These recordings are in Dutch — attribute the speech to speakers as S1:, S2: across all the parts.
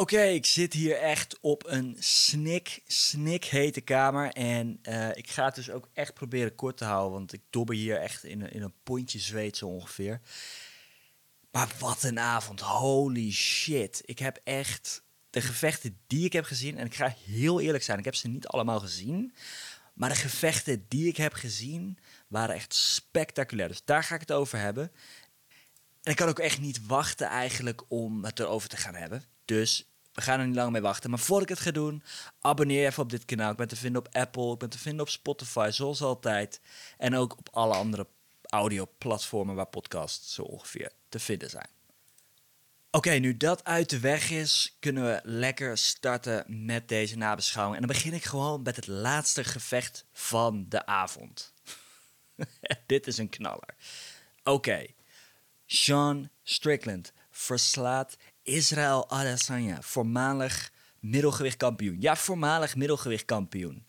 S1: Oké, ik zit hier echt op een snik, snik hete kamer. En eh, ik ga het dus ook echt proberen kort te houden. Want ik dobber hier echt in in een pontje zweet zo ongeveer. Maar wat een avond. Holy shit. Ik heb echt de gevechten die ik heb gezien. En ik ga heel eerlijk zijn, ik heb ze niet allemaal gezien. Maar de gevechten die ik heb gezien waren echt spectaculair. Dus daar ga ik het over hebben. En ik kan ook echt niet wachten eigenlijk om het erover te gaan hebben. Dus we gaan er niet lang mee wachten. Maar voordat ik het ga doen, abonneer even op dit kanaal. Ik ben te vinden op Apple, ik ben te vinden op Spotify, zoals altijd. En ook op alle andere audioplatformen waar podcasts zo ongeveer te vinden zijn. Oké, nu dat uit de weg is, kunnen we lekker starten met deze nabeschouwing. En dan begin ik gewoon met het laatste gevecht van de avond. Dit is een knaller. Oké, Sean Strickland verslaat Israël Adesanya, voormalig middelgewichtkampioen. Ja, voormalig middelgewichtkampioen.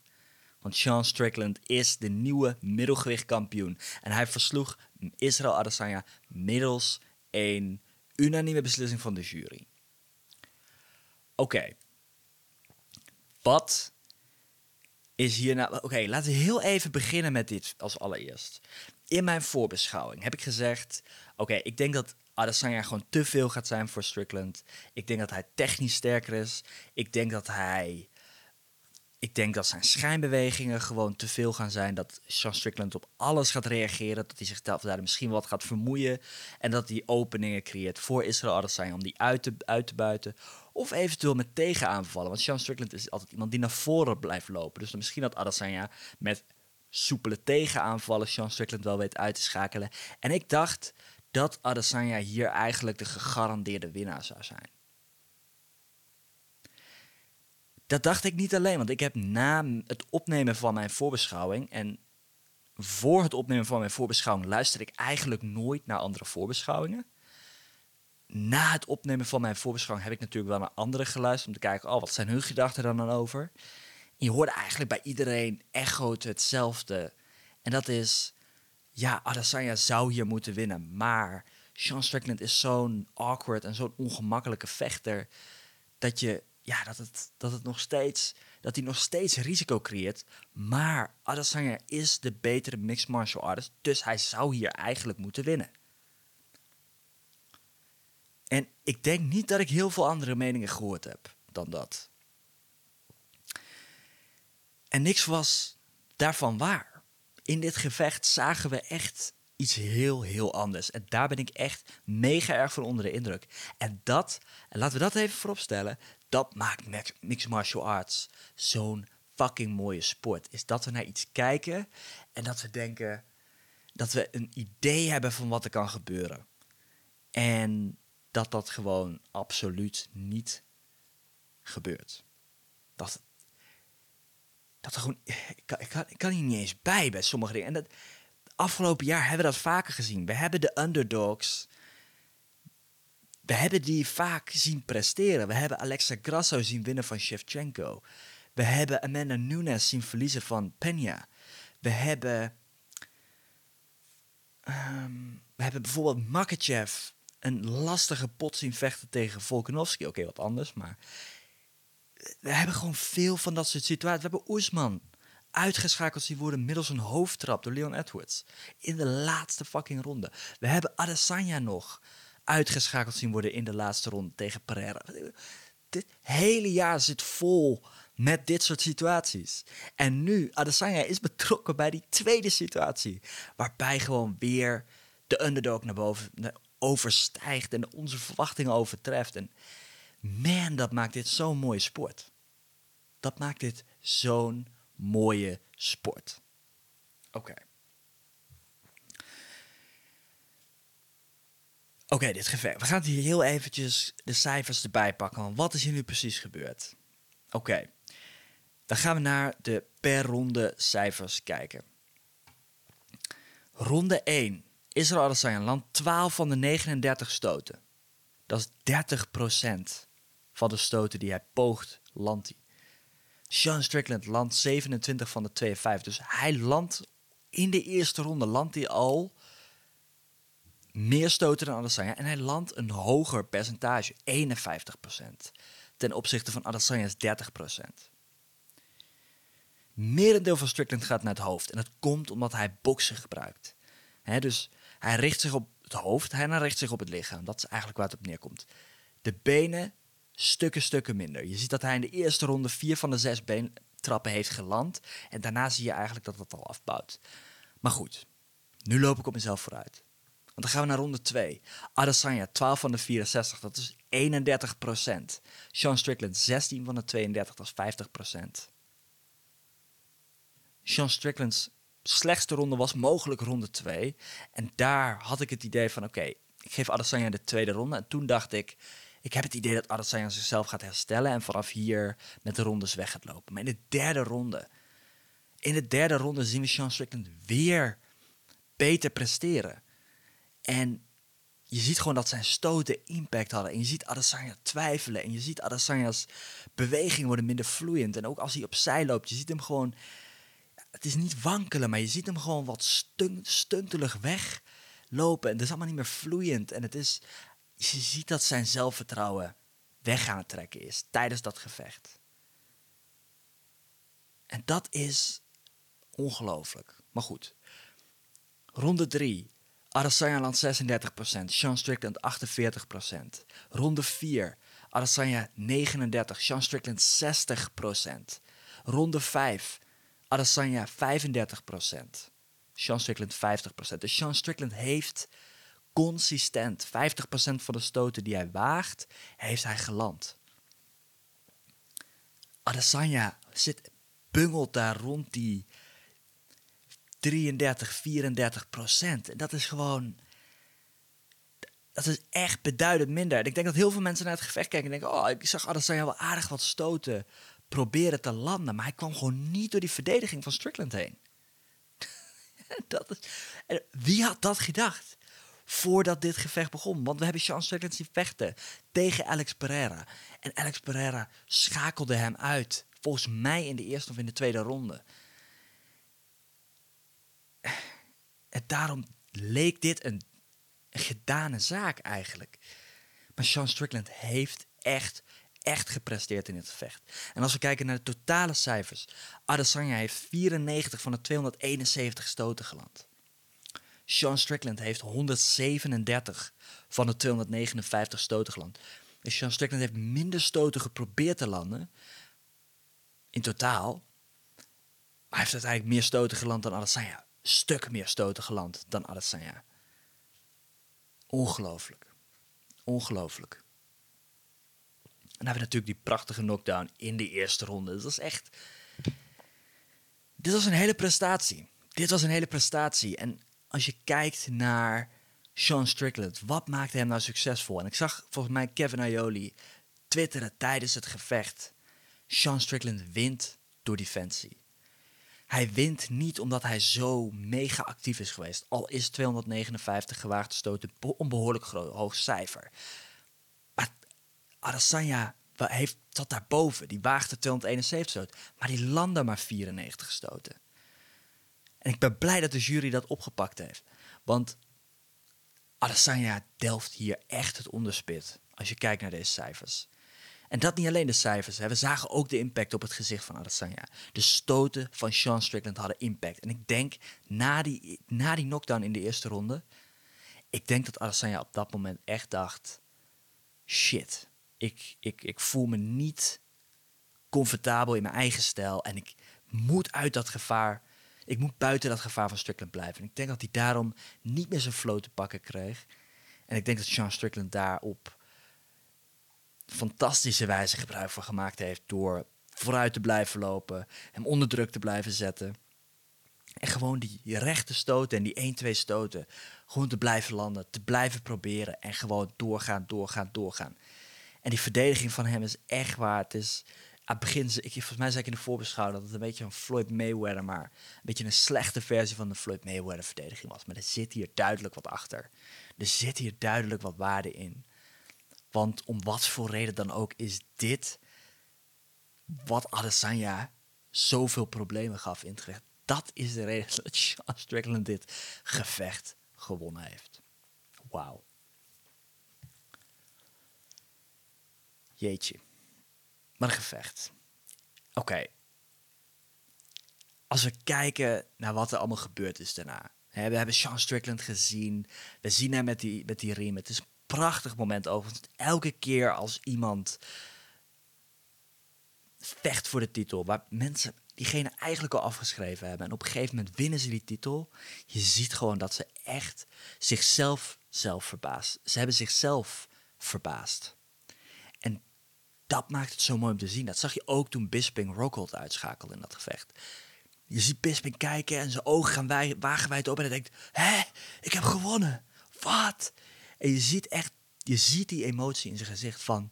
S1: Want Sean Strickland is de nieuwe middelgewichtkampioen. En hij versloeg Israël Adesanya middels een unanieme beslissing van de jury. Oké. Wat is hier nou... Oké, laten we heel even beginnen met dit als allereerst. In mijn voorbeschouwing heb ik gezegd... Oké, ik denk dat Adesanya gewoon te veel gaat zijn voor Strickland. Ik denk dat hij technisch sterker is. Ik denk dat hij... Ik denk dat zijn schijnbewegingen gewoon te veel gaan zijn. Dat Sean Strickland op alles gaat reageren. Dat hij zichzelf daar misschien wat gaat vermoeien. En dat hij openingen creëert voor Israël Adesanya om die uit te, uit te buiten. Of eventueel met tegenaanvallen. Want Sean Strickland is altijd iemand die naar voren blijft lopen. Dus misschien dat Adesanya met soepele tegenaanvallen Sean Strickland wel weet uit te schakelen. En ik dacht dat Adesanya hier eigenlijk de gegarandeerde winnaar zou zijn. Dat dacht ik niet alleen, want ik heb na het opnemen van mijn voorbeschouwing en voor het opnemen van mijn voorbeschouwing luister ik eigenlijk nooit naar andere voorbeschouwingen. Na het opnemen van mijn voorbeschouwing heb ik natuurlijk wel naar anderen geluisterd om te kijken, oh, wat zijn hun gedachten dan, dan over? Je hoorde eigenlijk bij iedereen echoot hetzelfde. En dat is, ja, Adesanya zou hier moeten winnen. Maar Sean Strickland is zo'n awkward en zo'n ongemakkelijke vechter. Dat je, ja, dat het, dat het nog steeds, dat hij nog steeds risico creëert. Maar Adesanya is de betere mixed martial artist. Dus hij zou hier eigenlijk moeten winnen. En ik denk niet dat ik heel veel andere meningen gehoord heb dan dat. En niks was daarvan waar in dit gevecht zagen we echt iets heel, heel anders. En daar ben ik echt mega erg van onder de indruk. En dat, en laten we dat even vooropstellen, dat maakt mixed martial arts zo'n fucking mooie sport. Is dat we naar iets kijken en dat we denken dat we een idee hebben van wat er kan gebeuren. En dat dat gewoon absoluut niet gebeurt. Dat, dat gewoon. Ik kan, ik, kan, hier niet eens bij bij sommige dingen. En dat, afgelopen jaar hebben we dat vaker gezien. We hebben de underdogs. We hebben die vaak zien presteren. We hebben Alexa Grasso zien winnen van Shevchenko. We hebben Amanda Nunes zien verliezen van Peña. We hebben. Um, we hebben bijvoorbeeld Makachev een lastige pot zien vechten tegen Volkanovski. Oké, wat anders, maar we hebben gewoon veel van dat soort situaties. We hebben Oesman uitgeschakeld zien worden middels een hoofdtrap door Leon Edwards. In de laatste fucking ronde. We hebben Adesanya nog uitgeschakeld zien worden in de laatste ronde tegen Pereira. Dit hele jaar zit vol met dit soort situaties. En nu, Adesanya is betrokken bij die tweede situatie. Waarbij gewoon weer de underdog naar boven overstijgt en onze verwachtingen overtreft. En Man, dat maakt dit zo'n mooie sport. Dat maakt dit zo'n mooie sport. Oké. Oké, dit gevecht. We gaan hier heel eventjes de cijfers erbij pakken. wat is hier nu precies gebeurd? Oké. Dan gaan we naar de per ronde cijfers kijken. Ronde 1. Israël Adesanya land 12 van de 39 stoten. Dat is 30 procent van de stoten die hij poogt, landt hij. Sean Strickland landt 27 van de 52. Dus hij landt in de eerste ronde landt hij al meer stoten dan Adesanya. En hij landt een hoger percentage, 51%. ten opzichte van Adesanya's 30%. Merendeel van Strickland gaat naar het hoofd. En dat komt omdat hij boksen gebruikt. Hè, dus hij richt zich op het hoofd, hij richt zich op het lichaam. Dat is eigenlijk waar het op neerkomt. De benen stukken, stukken minder. Je ziet dat hij in de eerste ronde vier van de zes beentrappen heeft geland. En daarna zie je eigenlijk dat het al afbouwt. Maar goed, nu loop ik op mezelf vooruit. Want dan gaan we naar ronde 2. Adesanya, 12 van de 64, dat is 31% Sean Strickland, 16 van de 32, dat is 50% Sean Strickland's slechtste ronde was mogelijk ronde 2. En daar had ik het idee van, oké, ik geef Adesanya de tweede ronde. En toen dacht ik, ik heb het idee dat Adesanya zichzelf gaat herstellen en vanaf hier met de rondes weg gaat lopen. Maar in de derde ronde, in de derde ronde zien we Sean Strickland weer beter presteren. En je ziet gewoon dat zijn stoten impact hadden. En je ziet Adesanya twijfelen. En je ziet Adesanya's bewegingen worden minder vloeiend. En ook als hij opzij loopt, je ziet hem gewoon... Het is niet wankelen, maar je ziet hem gewoon wat stuntelig weglopen. En het is allemaal niet meer vloeiend. En het is... Je ziet dat zijn zelfvertrouwen weg aan het trekken is tijdens dat gevecht. En dat is ongelooflijk. Maar goed. Ronde 3. Adesanya landt 36%, Sean Strickland 48%. Ronde 4, Adesanya 39, Sean Strickland 60%. Ronde 5, Adesanya 35%, Sean Strickland 50%. Dus Sean Strickland heeft consistent 50% van de stoten die hij waagt, heeft hij geland. Adesanya zit, bungelt daar rond die 33, 34 procent. En dat is gewoon. Dat is echt beduidend minder. En ik denk dat heel veel mensen naar het gevecht kijken en denken: Oh, ik zag Adesanya wel aardig wat stoten proberen te landen. Maar hij kwam gewoon niet door die verdediging van Strickland heen. dat is, wie had dat gedacht? Voordat dit gevecht begon. Want we hebben Sean Strickland zien vechten tegen Alex Pereira. En Alex Pereira schakelde hem uit. Volgens mij in de eerste of in de tweede ronde. En daarom leek dit een, gedane zaak eigenlijk. Maar Sean Strickland heeft echt, echt gepresteerd in het gevecht. En als we kijken naar de totale cijfers. Adesanya heeft 94 van de 271 stoten geland. Sean Strickland heeft 137 van de 259 stoten geland. Dus Sean Strickland heeft minder stoten geprobeerd te landen. In totaal. Maar hij heeft uiteindelijk meer stoten geland dan Adesanya stuk meer stoten geland dan Adesanya. Ongelooflijk. Ongelooflijk. En dan hebben we natuurlijk die prachtige knockdown in de eerste ronde. Dat was echt... Dit was een hele prestatie. Dit was een hele prestatie. En als je kijkt naar Sean Strickland, wat maakte hem nou succesvol? En ik zag volgens mij Kevin Aioli twitteren tijdens het gevecht. Sean Strickland wint door defensie. Hij wint niet omdat hij zo mega actief is geweest. Al is 259 gewaagde stoten een behoorlijk groot, hoog cijfer. Maar Adesanya heeft, zat daarboven. Die waagde 271 stoten. Maar die landde maar 94 stoten. En ik ben blij dat de jury dat opgepakt heeft. Want Adesanya delft hier echt het onderspit. Als je kijkt naar deze cijfers. En dat niet alleen de cijfers. Hè. We zagen ook de impact op het gezicht van Adesanya. De stoten van Sean Strickland hadden impact. En ik denk, na die, na die knockdown in de eerste ronde... Ik denk dat Adesanya op dat moment echt dacht... Shit, ik, ik, ik voel me niet comfortabel in mijn eigen stijl. En ik moet uit dat gevaar... Ik moet buiten dat gevaar van Strickland blijven. En ik denk dat hij daarom niet meer zijn flow te pakken kreeg. En ik denk dat Sean Strickland daarop fantastische wijze gebruik van gemaakt heeft door vooruit te blijven lopen, hem onder druk te blijven zetten. En gewoon die rechte stoten en die 1-2 stoten gewoon te blijven landen, te blijven proberen en gewoon doorgaan, doorgaan, doorgaan. En die verdediging van hem is echt waar. Het is aan het begin, ik, volgens mij zei ik in de voorbeschouwing dat het een beetje een Floyd Mayweather, maar een beetje een slechte versie van de Floyd Mayweather verdediging was. Maar er zit hier duidelijk wat achter. Er zit hier duidelijk wat waarde in. Want om wat voor reden dan ook is dit wat Adesanya zoveel problemen gaf in het gevecht. Dat is de reden dat Sean Strickland dit gevecht gewonnen heeft. Wauw. Jeetje. Maar een gevecht. Oké. Als we kijken naar wat er allemaal gebeurd is daarna. We hebben Sean Strickland gezien. We zien hem met die, met die riem. Het is een prachtig moment overigens. Elke keer als iemand vecht voor de titel. Waar mensen diegene eigenlijk al afgeschreven hebben. En op een gegeven moment winnen ze die titel. Je ziet gewoon dat ze echt zichzelf zelf verbaast. Ze hebben zichzelf verbaasd. Dat maakt het zo mooi om te zien. Dat zag je ook toen Bisping Rockhold uitschakelde in dat gevecht. Je ziet Bisping kijken en zijn ogen gaan wij, wagenwijd op en hij denkt... Hé, ik heb gewonnen. Wat? En je ziet echt, je ziet die emotie in zijn gezicht van...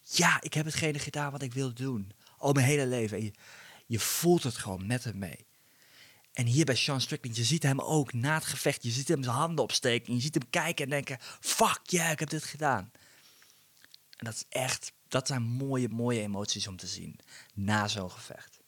S1: Ja, ik heb hetgene gedaan wat ik wilde doen. Al mijn hele leven. En je, je voelt het gewoon met hem mee. En hier bij Sean Strickland, je ziet hem ook na het gevecht. Je ziet hem zijn handen opsteken. Je ziet hem kijken en denken: fuck ja, yeah, ik heb dit gedaan. En dat is echt, dat zijn mooie, mooie emoties om te zien na zo'n gevecht.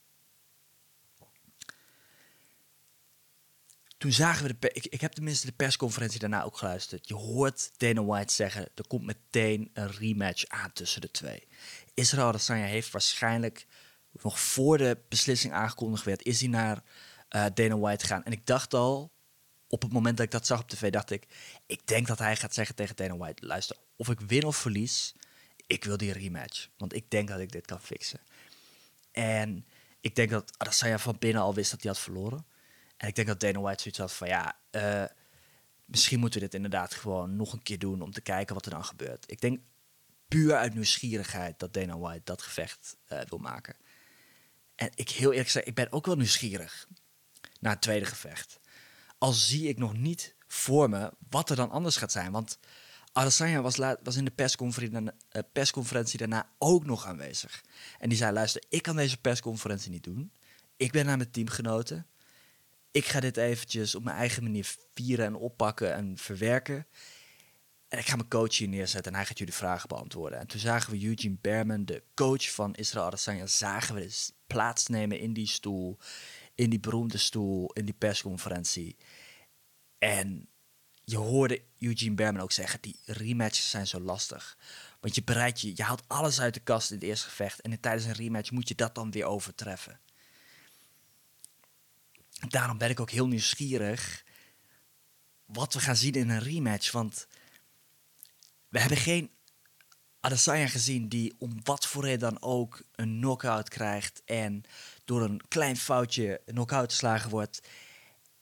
S1: Toen zagen we de. Ik, ik heb tenminste de persconferentie daarna ook geluisterd. Je hoort Dana White zeggen: er komt meteen een rematch aan tussen de twee. Israël Adesanya heeft waarschijnlijk nog voor de beslissing aangekondigd werd, is hij naar uh, Dana White gegaan. En ik dacht al, op het moment dat ik dat zag op tv, dacht ik, ik denk dat hij gaat zeggen tegen Dana White, luister, of ik win of verlies, ik wil die rematch. Want ik denk dat ik dit kan fixen. En ik denk dat Adesanya van binnen al wist dat hij had verloren. En ik denk dat Dana White zoiets had van, ja, uh, misschien moeten we dit inderdaad gewoon nog een keer doen om te kijken wat er dan gebeurt. Ik denk puur uit nieuwsgierigheid dat Dana White dat gevecht uh, wil maken. En ik heel eerlijk zeg, ik ben ook wel nieuwsgierig naar het tweede gevecht. Al zie ik nog niet voor me wat er dan anders gaat zijn. Want Adesanya was, was in de persconferentie, uh, persconferentie daarna ook nog aanwezig. En die zei, luister, ik kan deze persconferentie niet doen. Ik ben naar mijn teamgenoten. Ik ga dit eventjes op mijn eigen manier vieren en oppakken en verwerken. En ik ga mijn coach hier neerzetten en hij gaat jullie vragen beantwoorden. En toen zagen we Eugene Berman, de coach van Israël Adesanya, zagen we dus plaatsnemen in die stoel, in die beroemde stoel, in die persconferentie. En je hoorde Eugene Berman ook zeggen, die rematches zijn zo lastig. Want je bereidt je, je haalt alles uit de kast in het eerste gevecht. En tijdens een rematch moet je dat dan weer overtreffen. Daarom ben ik ook heel nieuwsgierig wat we gaan zien in een rematch. Want we hebben geen Adesanya gezien die om wat voor reden dan ook een knockout krijgt en door een klein foutje knockout geslagen wordt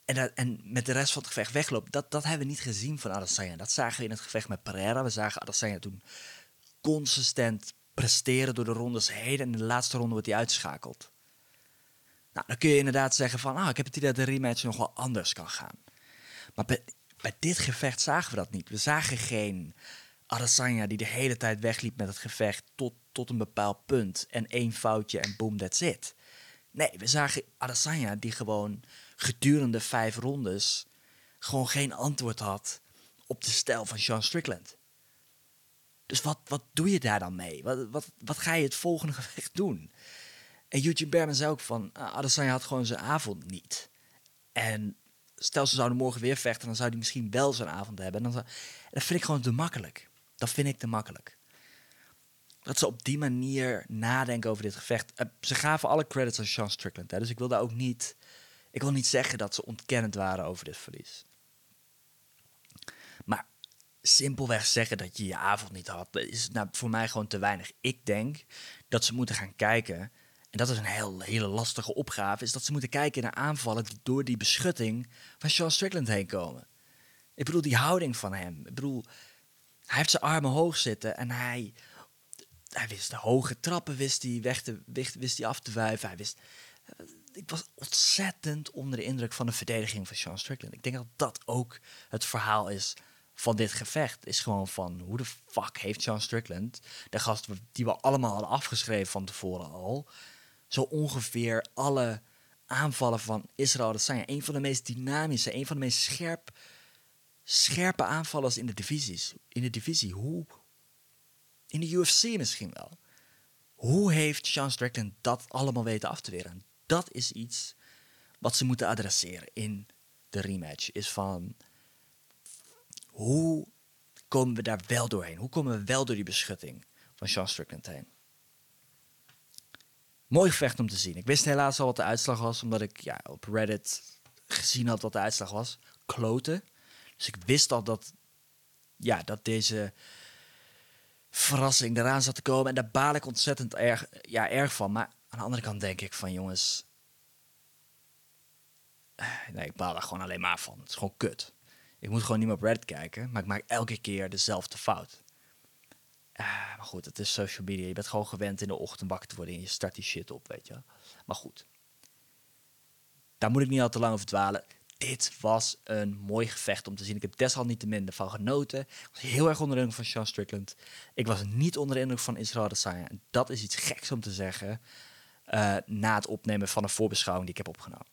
S1: en, dat, en met de rest van het gevecht wegloopt. Dat, dat hebben we niet gezien van Adesanya. Dat zagen we in het gevecht met Pereira. We zagen Adesanya toen consistent presteren door de rondes heen en in de laatste ronde wordt hij uitgeschakeld. Nou, dan kun je inderdaad zeggen van, ah, ik heb het idee dat de rematch nog wel anders kan gaan. Maar bij, bij dit gevecht zagen we dat niet. We zagen geen Adesanya die de hele tijd wegliep met het gevecht tot, tot een bepaald punt. En één foutje en boom, that's it. Nee, we zagen Adesanya die gewoon gedurende vijf rondes gewoon geen antwoord had op de stijl van Sean Strickland. Dus wat, wat doe je daar dan mee? Wat, wat, wat ga je het volgende gevecht doen? En Eugene Berman zei ook van, uh, Adesanya had gewoon zijn avond niet. En stel ze zouden morgen weer vechten, dan zou hij misschien wel zijn avond hebben. En dan dat vind ik gewoon te makkelijk. Dat vind ik te makkelijk. Dat ze op die manier nadenken over dit gevecht. Uh, ze gaven alle credits aan Sean Strickland. Dus ik wil daar ook niet. Ik wil niet zeggen dat ze ontkennend waren over dit verlies. Maar simpelweg zeggen dat je je avond niet had, is nou voor mij gewoon te weinig. Ik denk dat ze moeten gaan kijken. En dat is een heel, hele lastige opgave. Is dat ze moeten kijken naar aanvallen die door die beschutting van Sean Strickland heen komen. Ik bedoel, die houding van hem. Ik bedoel, hij heeft zijn armen hoog zitten en hij, hij wist de hoge trappen wist hij weg te, wist, wist hij af te wuiven. Hij wist, ik was ontzettend onder de indruk van de verdediging van Sean Strickland. Ik denk dat dat ook het verhaal is van dit gevecht. Is gewoon van hoe de fuck heeft Sean Strickland, de gast die we allemaal hadden afgeschreven van tevoren al, zo ongeveer alle aanvallen van Israël dat zijn een van de meest dynamische, een van de meest scherp scherpe aanvallers in de divisies. In de divisie. Hoe? In de UFC misschien wel. Hoe heeft Sean Strickland dat allemaal weten af te weren? Dat is iets wat ze moeten adresseren in de rematch. Is van hoe komen we daar wel doorheen? Hoe komen we wel door die beschutting van Sean Strickland heen? Mooi gevecht om te zien. Ik wist helaas al wat de uitslag was, omdat ik ja, op Reddit gezien had wat de uitslag was. Kloten. Dus ik wist al dat, ja, dat deze verrassing eraan zat te komen. En daar baal ik ontzettend erg, ja, erg van. Maar aan de andere kant denk ik van jongens. Nee, ik baal daar gewoon alleen maar van. Het is gewoon kut. Ik moet gewoon niet meer op Reddit kijken, maar ik maak elke keer dezelfde fout. Uh, maar goed, het is social media. Je bent gewoon gewend in de ochtend wakker te worden en je start die shit op, weet je. Maar goed. Daar moet ik niet al te lang over dwalen. Dit was een mooi gevecht om te zien. Ik heb desalniettemin van genoten. Ik was heel erg onder de indruk van Sean Strickland. Ik was niet onder de indruk van Israël Adesanya. Dat is iets geks om te zeggen uh, na het opnemen van een voorbeschouwing die ik heb opgenomen.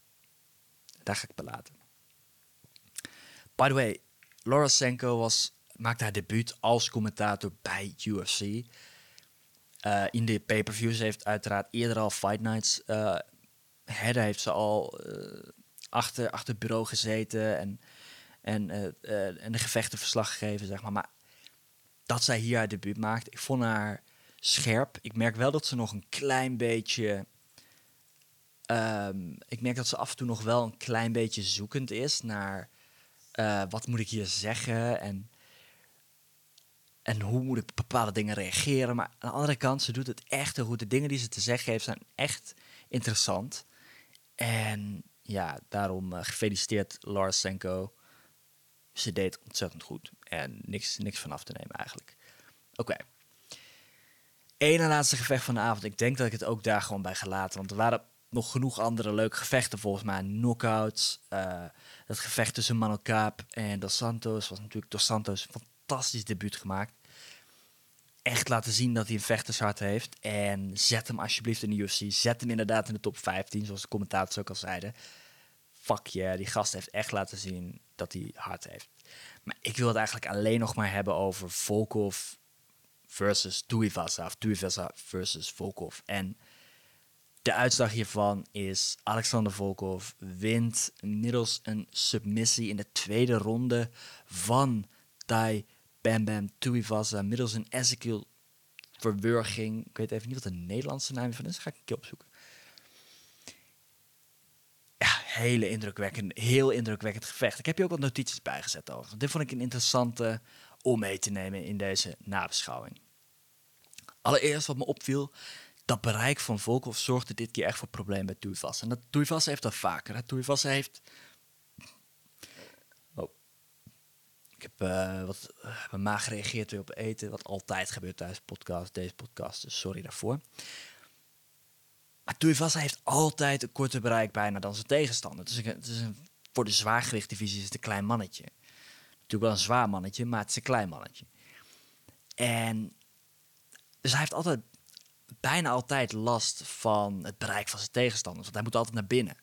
S1: Daar ga ik belaten. By the way, Laura Senko was, maakte haar debuut als commentator bij UFC. Uh, in de pay-per-views heeft uiteraard eerder al Fight Nights. Uh, heeft ze al achter, achter het bureau gezeten en, en, en de gevechten verslag gegeven, zeg maar. Maar dat zij hier haar debuut maakt, ik vond haar scherp. Ik merk wel dat ze nog een klein beetje. Um, ik merk dat ze af en toe nog wel een klein beetje zoekend is naar uh, wat moet ik hier zeggen en, en hoe moet ik op bepaalde dingen reageren. Maar aan de andere kant, ze doet het echt heel goed. De dingen die ze te zeggen heeft zijn echt interessant. En ja, daarom uh, gefeliciteerd Lars Senko. Ze deed ontzettend goed. En niks, niks van af te nemen eigenlijk. Oké. Ene laatste gevecht van de avond. Ik denk dat ik het ook daar gewoon bij gelaten. Want er waren nog genoeg andere leuke gevechten volgens mij. Knockouts. Uh, het gevecht tussen Mano Kaap en Dos Santos was natuurlijk Dos Santos een fantastisch debuut gemaakt. Echt laten zien dat hij een vechtershart heeft. En zet hem alsjeblieft in de UFC. Zet hem inderdaad in de top 15, zoals de commentators ook al zeiden. Fuck yeah, die gast heeft echt laten zien dat hij hart heeft. Maar ik wil het eigenlijk alleen nog maar hebben over Volkov versus Tuivasa. Of Tuivasa versus Volkov. En de uitslag hiervan is Alexander Volkov wint middels een submissie in de tweede ronde van Tai Bam Bam Tuivasa. Middels een Ezekiel verwurging. Ik weet even niet wat de Nederlandse naam van is. ga ik een keer opzoeken. Ja, hele indrukwekkend, heel indrukwekkend gevecht. Ik heb hier ook wat notities bijgezet over. Dit vond ik een interessante om mee te nemen in deze nabeschouwing. Allereerst wat me opviel, dat bereik van Volkov zorgde dit keer echt voor problemen bij Tuivasa. En dat Tuivasa heeft dat vaker. Hè? Tuivasa heeft... Oh. Ik heb uh, wat... Uh, mijn maag reageert weer op eten, wat altijd gebeurt tijdens podcast, deze podcast. Dus sorry daarvoor. Maar Tuivasa heeft altijd een korter bereik bijna dan zijn tegenstander. Dus het is een, voor de zwaargewichtdivisie is het een klein mannetje. Natuurlijk wel een zwaar mannetje, maar het is een klein mannetje. En dus hij heeft altijd bijna altijd last van het bereik van zijn tegenstanders. Want hij moet altijd naar binnen.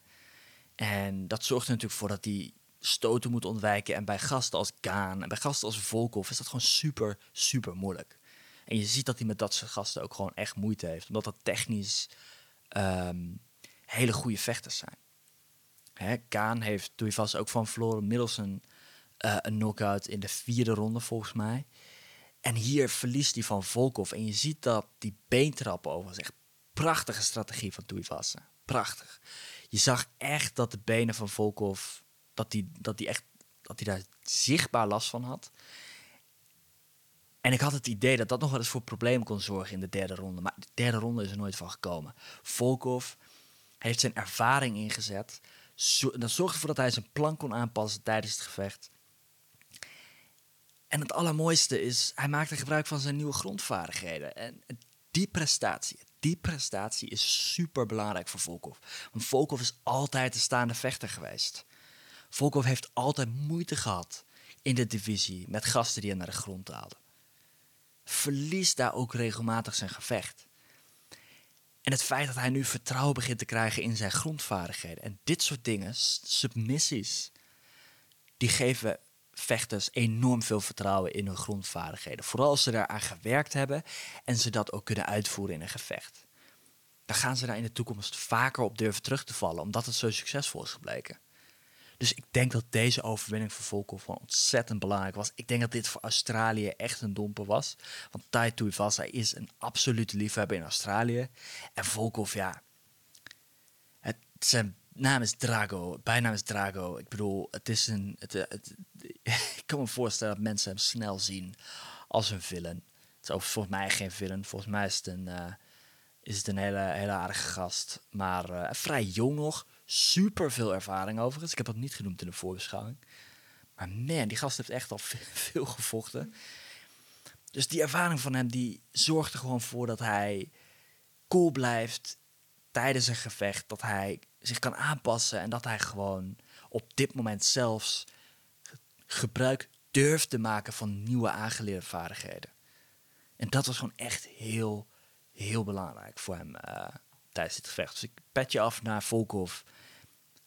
S1: En dat zorgt er natuurlijk voor dat hij stoten moet ontwijken. En bij gasten als Gaan en bij gasten als Volkov is dat gewoon super, super moeilijk. En je ziet dat hij met dat soort gasten ook gewoon echt moeite heeft. Omdat dat technisch um, hele goede vechters zijn. Hè, Kaan heeft vast ook van verloren middels een, uh, een knockout in de vierde ronde volgens mij. En hier verliest hij van Volkov. En je ziet dat die beentrappen overigens echt prachtige strategie van Tuivasa. Prachtig. Je zag echt dat de benen van Volkov, dat hij dat die echt dat hij daar zichtbaar last van had. En ik had het idee dat dat nog wel eens voor problemen kon zorgen in de derde ronde. Maar de derde ronde is er nooit van gekomen. Volkov heeft zijn ervaring ingezet. Dat zorgde ervoor dat hij zijn plan kon aanpassen tijdens het gevecht. En het allermooiste is, hij maakte gebruik van zijn nieuwe grondvaardigheden. En die prestatie, die prestatie is super belangrijk voor Volkov. Want Volkov is altijd de staande vechter geweest. Volkov heeft altijd moeite gehad in de divisie met gasten die hem naar de grond haalden. Verliest daar ook regelmatig zijn gevecht. En het feit dat hij nu vertrouwen begint te krijgen in zijn grondvaardigheden en dit soort dingen, submissies, die geven vechters enorm veel vertrouwen in hun grondvaardigheden. Vooral als ze daaraan gewerkt hebben en ze dat ook kunnen uitvoeren in een gevecht. Dan gaan ze daar in de toekomst vaker op durven terug te vallen, omdat het zo succesvol is gebleken. Dus ik denk dat deze overwinning voor Volkov van ontzettend belangrijk was. Ik denk dat dit voor Australië echt een domper was. Want Tai Tuivasa is een absolute liefhebber in Australië. En Volkov, ja, zijn naam is Drago, bijnaam is Drago. Ik bedoel, het is een. Het, het, ik kan me voorstellen dat mensen hem snel zien als een villain. Het is ook volgens mij geen villain. Volgens mij is het een, uh, is het een hele, hele aardige gast. Maar uh, vrij jong nog. Super veel ervaring overigens. Ik heb dat niet genoemd in de voorbeschouwing. Maar man, die gast heeft echt al veel gevochten. Dus die ervaring van hem, die zorgt er gewoon voor dat hij cool blijft tijdens een gevecht. Dat hij zich kan aanpassen en dat hij gewoon op dit moment zelfs gebruik durft te maken van nieuwe aangeleerde vaardigheden. En dat was gewoon echt heel, heel belangrijk voor hem uh, tijdens dit gevecht. Dus ik pet je af naar Volkov.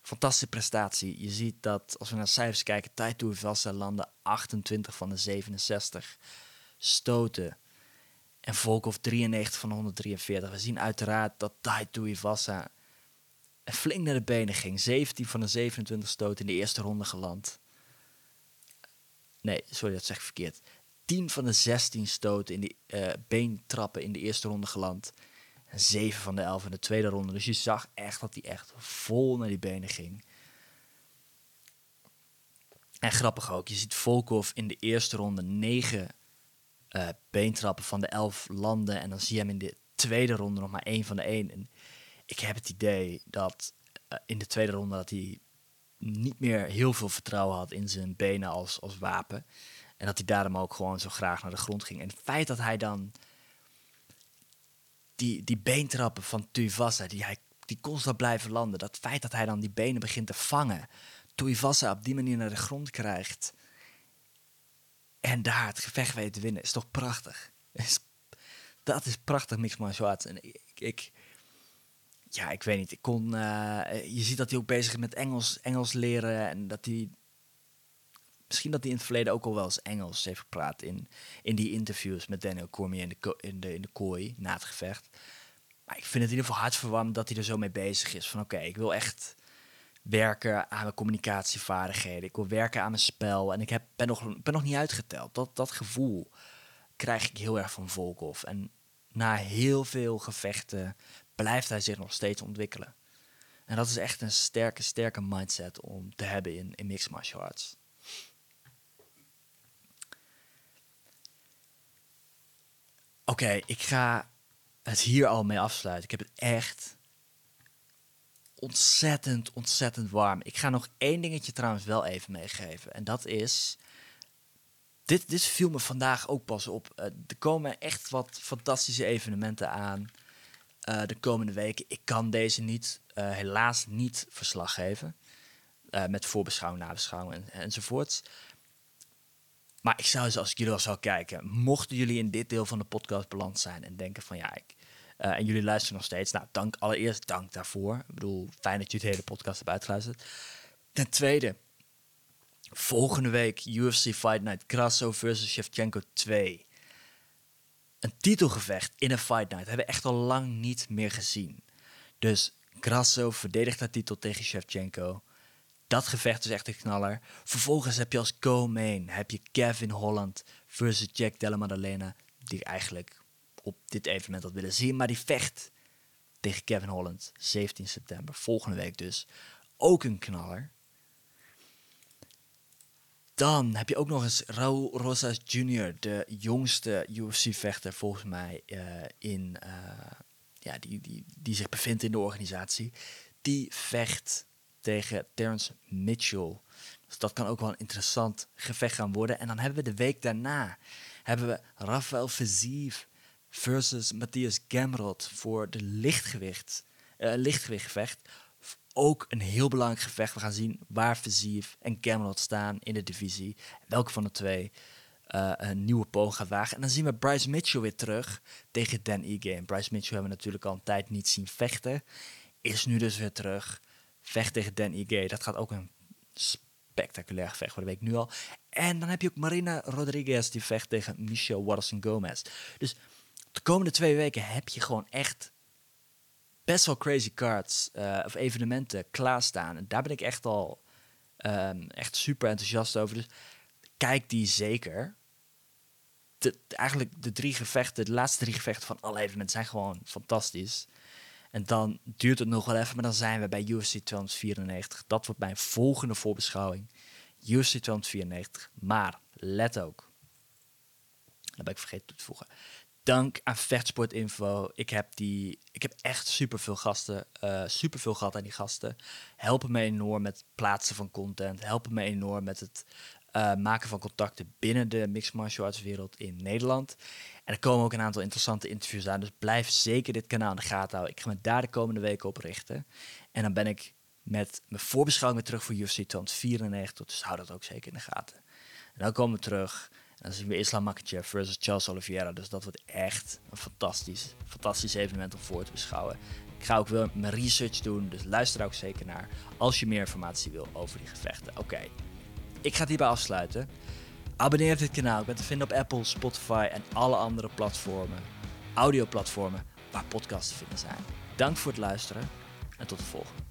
S1: Fantastische prestatie. Je ziet dat als we naar cijfers kijken, Taito Vasa landen 28 van de 67 stoten. En Volkov 93 van de 143. We zien uiteraard dat Taito Ivasa flink naar de benen ging. 17 van de 27 stoten in de eerste ronde geland. Nee, sorry, dat zeg ik verkeerd. 10 van de 16 stoten in de uh, beentrappen in de eerste ronde geland. En 7 van de 11 in de tweede ronde. Dus je zag echt dat hij echt vol naar die benen ging. En grappig ook, je ziet Volkov in de eerste ronde 9 uh, eh, beentrappen van de 11 landen. En dan zie je hem in de tweede ronde nog maar één van de 1. En ik heb het idee dat uh, in de tweede ronde dat hij niet meer heel veel vertrouwen had in zijn benen als, als wapen. En dat hij daarom ook gewoon zo graag naar de grond ging. En het feit dat hij dan die, die beentrappen van Tuivasa, die hij die constant blijven landen. Dat feit dat hij dan die benen begint te vangen. Tuivasa op die manier naar de grond krijgt. En daar het gevecht weet te winnen, is toch prachtig. dat is prachtig mixed martial arts. En ik, ik, ja, ik weet niet. Ik kon, uh, je ziet dat hij ook bezig is met Engels, Engels leren. En dat hij. Misschien dat hij in het verleden ook al wel eens Engels heeft gepraat. In, in die interviews met Daniel Cormier in de, in, de, in de kooi na het gevecht. Maar ik vind het in ieder geval hartverwarmend dat hij er zo mee bezig is. Van oké, ik wil echt werken aan mijn communicatievaardigheden. Ik wil werken aan mijn spel. En ik heb, ben, nog, ben nog niet uitgeteld. Dat, dat gevoel krijg ik heel erg van Volkov. En na heel veel gevechten blijft hij zich nog steeds ontwikkelen. En dat is echt een sterke, sterke mindset om te hebben in, in mixed martial arts. Oké, ik ga het hier al mee afsluiten. Ik heb het echt ontzettend, ontzettend warm. Ik ga nog één dingetje trouwens wel even meegeven. En dat is. Dit, dit viel me vandaag ook pas op. Uh, er komen echt wat fantastische evenementen aan. Eh, de komende weken. Ik kan deze niet, uh, helaas niet verslag geven. Uh, met voorbeschouwing, nabeschouwing en, enzovoorts. Maar ik zou, als ik jullie al zou kijken, mochten jullie in dit deel van de podcast beland zijn en denken van ja, ik, en jullie luisteren nog steeds, nou, dank, allereerst dank daarvoor. Ik bedoel, fijn dat je de hele podcast hebt uitgeluisterd. Ten tweede, volgende week UFC Fight Night Grasso versus Shevchenko 2 een titelgevecht in een fight night hebben we echt al lang niet meer gezien. Dus Grasso verdedigt haar titel tegen Shevchenko. Dat gevecht is echt een knaller. Vervolgens heb je als co-main heb je Kevin Holland versus Jack Della Maddalena. Die ik eigenlijk op dit evenement had willen zien. Maar die vecht tegen Kevin Holland. 17 september, volgende week dus. Ook een knaller. Dan heb je ook nog eens Raul Rosas Jr., de jongste UFC-vechter volgens mij uh, in, uh, ja, die, die, die zich bevindt in de organisatie. Die vecht tegen Terence Mitchell. Dus dat kan ook wel een interessant gevecht gaan worden. En dan hebben we de week daarna hebben we Rafael Fiziev versus Matthias Gamrot voor de lichtgewicht, uh, lichtgewichtgevecht ook een heel belangrijk gevecht. We gaan zien waar Versief en Camelot staan in de divisie. Welke van de twee uh, een nieuwe poging gaat wagen. En dan zien we Bryce Mitchell weer terug tegen Dan Ige. En Bryce Mitchell hebben we natuurlijk al een tijd niet zien vechten. Is nu dus weer terug. Vecht tegen Dan Ige. Dat gaat ook een spectaculair gevecht worden, weet ik nu al. En dan heb je ook Marina Rodriguez die vecht tegen Michelle Watterson Gomez. Dus de komende twee weken heb je gewoon echt best wel crazy cards uh, of evenementen klaarstaan. En daar ben ik echt al um, echt super enthousiast over. Dus kijk die zeker. De, eigenlijk de drie gevechten, de laatste drie gevechten van alle evenementen zijn gewoon fantastisch. En dan duurt het nog wel even, maar dan zijn we bij UFC 294. Dat wordt mijn volgende voorbeschouwing. UFC 294. Maar let ook. Dat ik vergeten toe te voegen. Dank aan Vechtsportinfo. Ik heb, die, ik heb echt superveel gasten, uh, superveel gehad aan die gasten. Helpen me enorm met plaatsen van content. Helpen me enorm met het uh, maken van contacten binnen de mixed martial arts wereld in Nederland. En er komen ook een aantal interessante interviews aan. Dus blijf zeker dit kanaal in de gaten houden. Ik ga me daar de komende weken op richten. En dan ben ik met mijn voorbeschouwing terug voor UFC 294. Dus hou dat ook zeker in de gaten. En dan komen we terug. Dan zien we Islam Makhachev versus Charles Oliveira. Dus dat wordt echt een fantastisch, fantastisch evenement om voor te beschouwen. Ik ga ook wel mijn research doen, dus luister ook zeker naar als je meer informatie wil over die gevechten. Oké, ik ga het hierbij afsluiten. Abonneer op dit kanaal. Ik ben te vinden op Apple, Spotify en alle andere platformen, audioplatformen waar podcasts te vinden zijn. Dank voor het luisteren en tot de volgende.